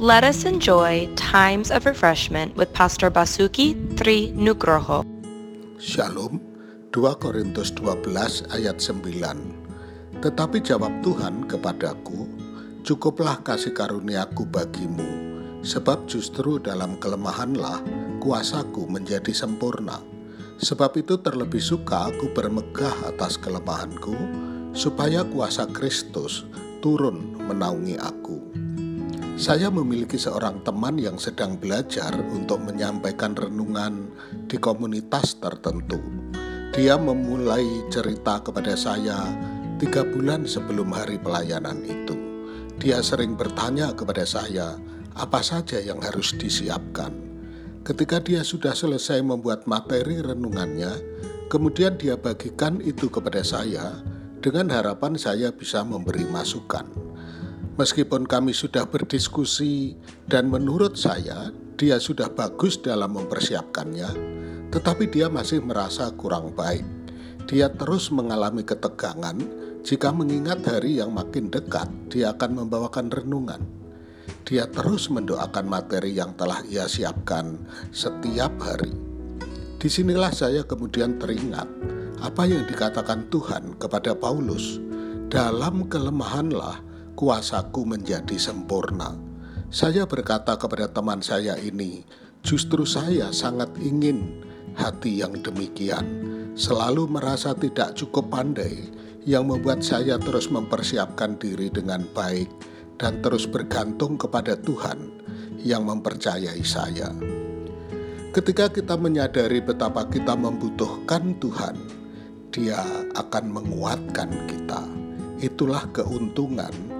Let us enjoy times of refreshment with Pastor Basuki Tri Nugroho. Shalom, 2 Korintus 12 ayat 9. Tetapi jawab Tuhan kepadaku, cukuplah kasih karuniaku bagimu, sebab justru dalam kelemahanlah kuasaku menjadi sempurna. Sebab itu terlebih suka aku bermegah atas kelemahanku, supaya kuasa Kristus turun menaungi aku. Saya memiliki seorang teman yang sedang belajar untuk menyampaikan renungan di komunitas tertentu. Dia memulai cerita kepada saya tiga bulan sebelum hari pelayanan itu. Dia sering bertanya kepada saya apa saja yang harus disiapkan. Ketika dia sudah selesai membuat materi renungannya, kemudian dia bagikan itu kepada saya dengan harapan saya bisa memberi masukan. Meskipun kami sudah berdiskusi dan menurut saya dia sudah bagus dalam mempersiapkannya, tetapi dia masih merasa kurang baik. Dia terus mengalami ketegangan jika mengingat hari yang makin dekat dia akan membawakan renungan. Dia terus mendoakan materi yang telah ia siapkan setiap hari. Di sinilah saya kemudian teringat apa yang dikatakan Tuhan kepada Paulus, dalam kelemahanlah kuasaku menjadi sempurna. Saya berkata kepada teman saya ini, justru saya sangat ingin hati yang demikian, selalu merasa tidak cukup pandai, yang membuat saya terus mempersiapkan diri dengan baik dan terus bergantung kepada Tuhan yang mempercayai saya. Ketika kita menyadari betapa kita membutuhkan Tuhan, Dia akan menguatkan kita. Itulah keuntungan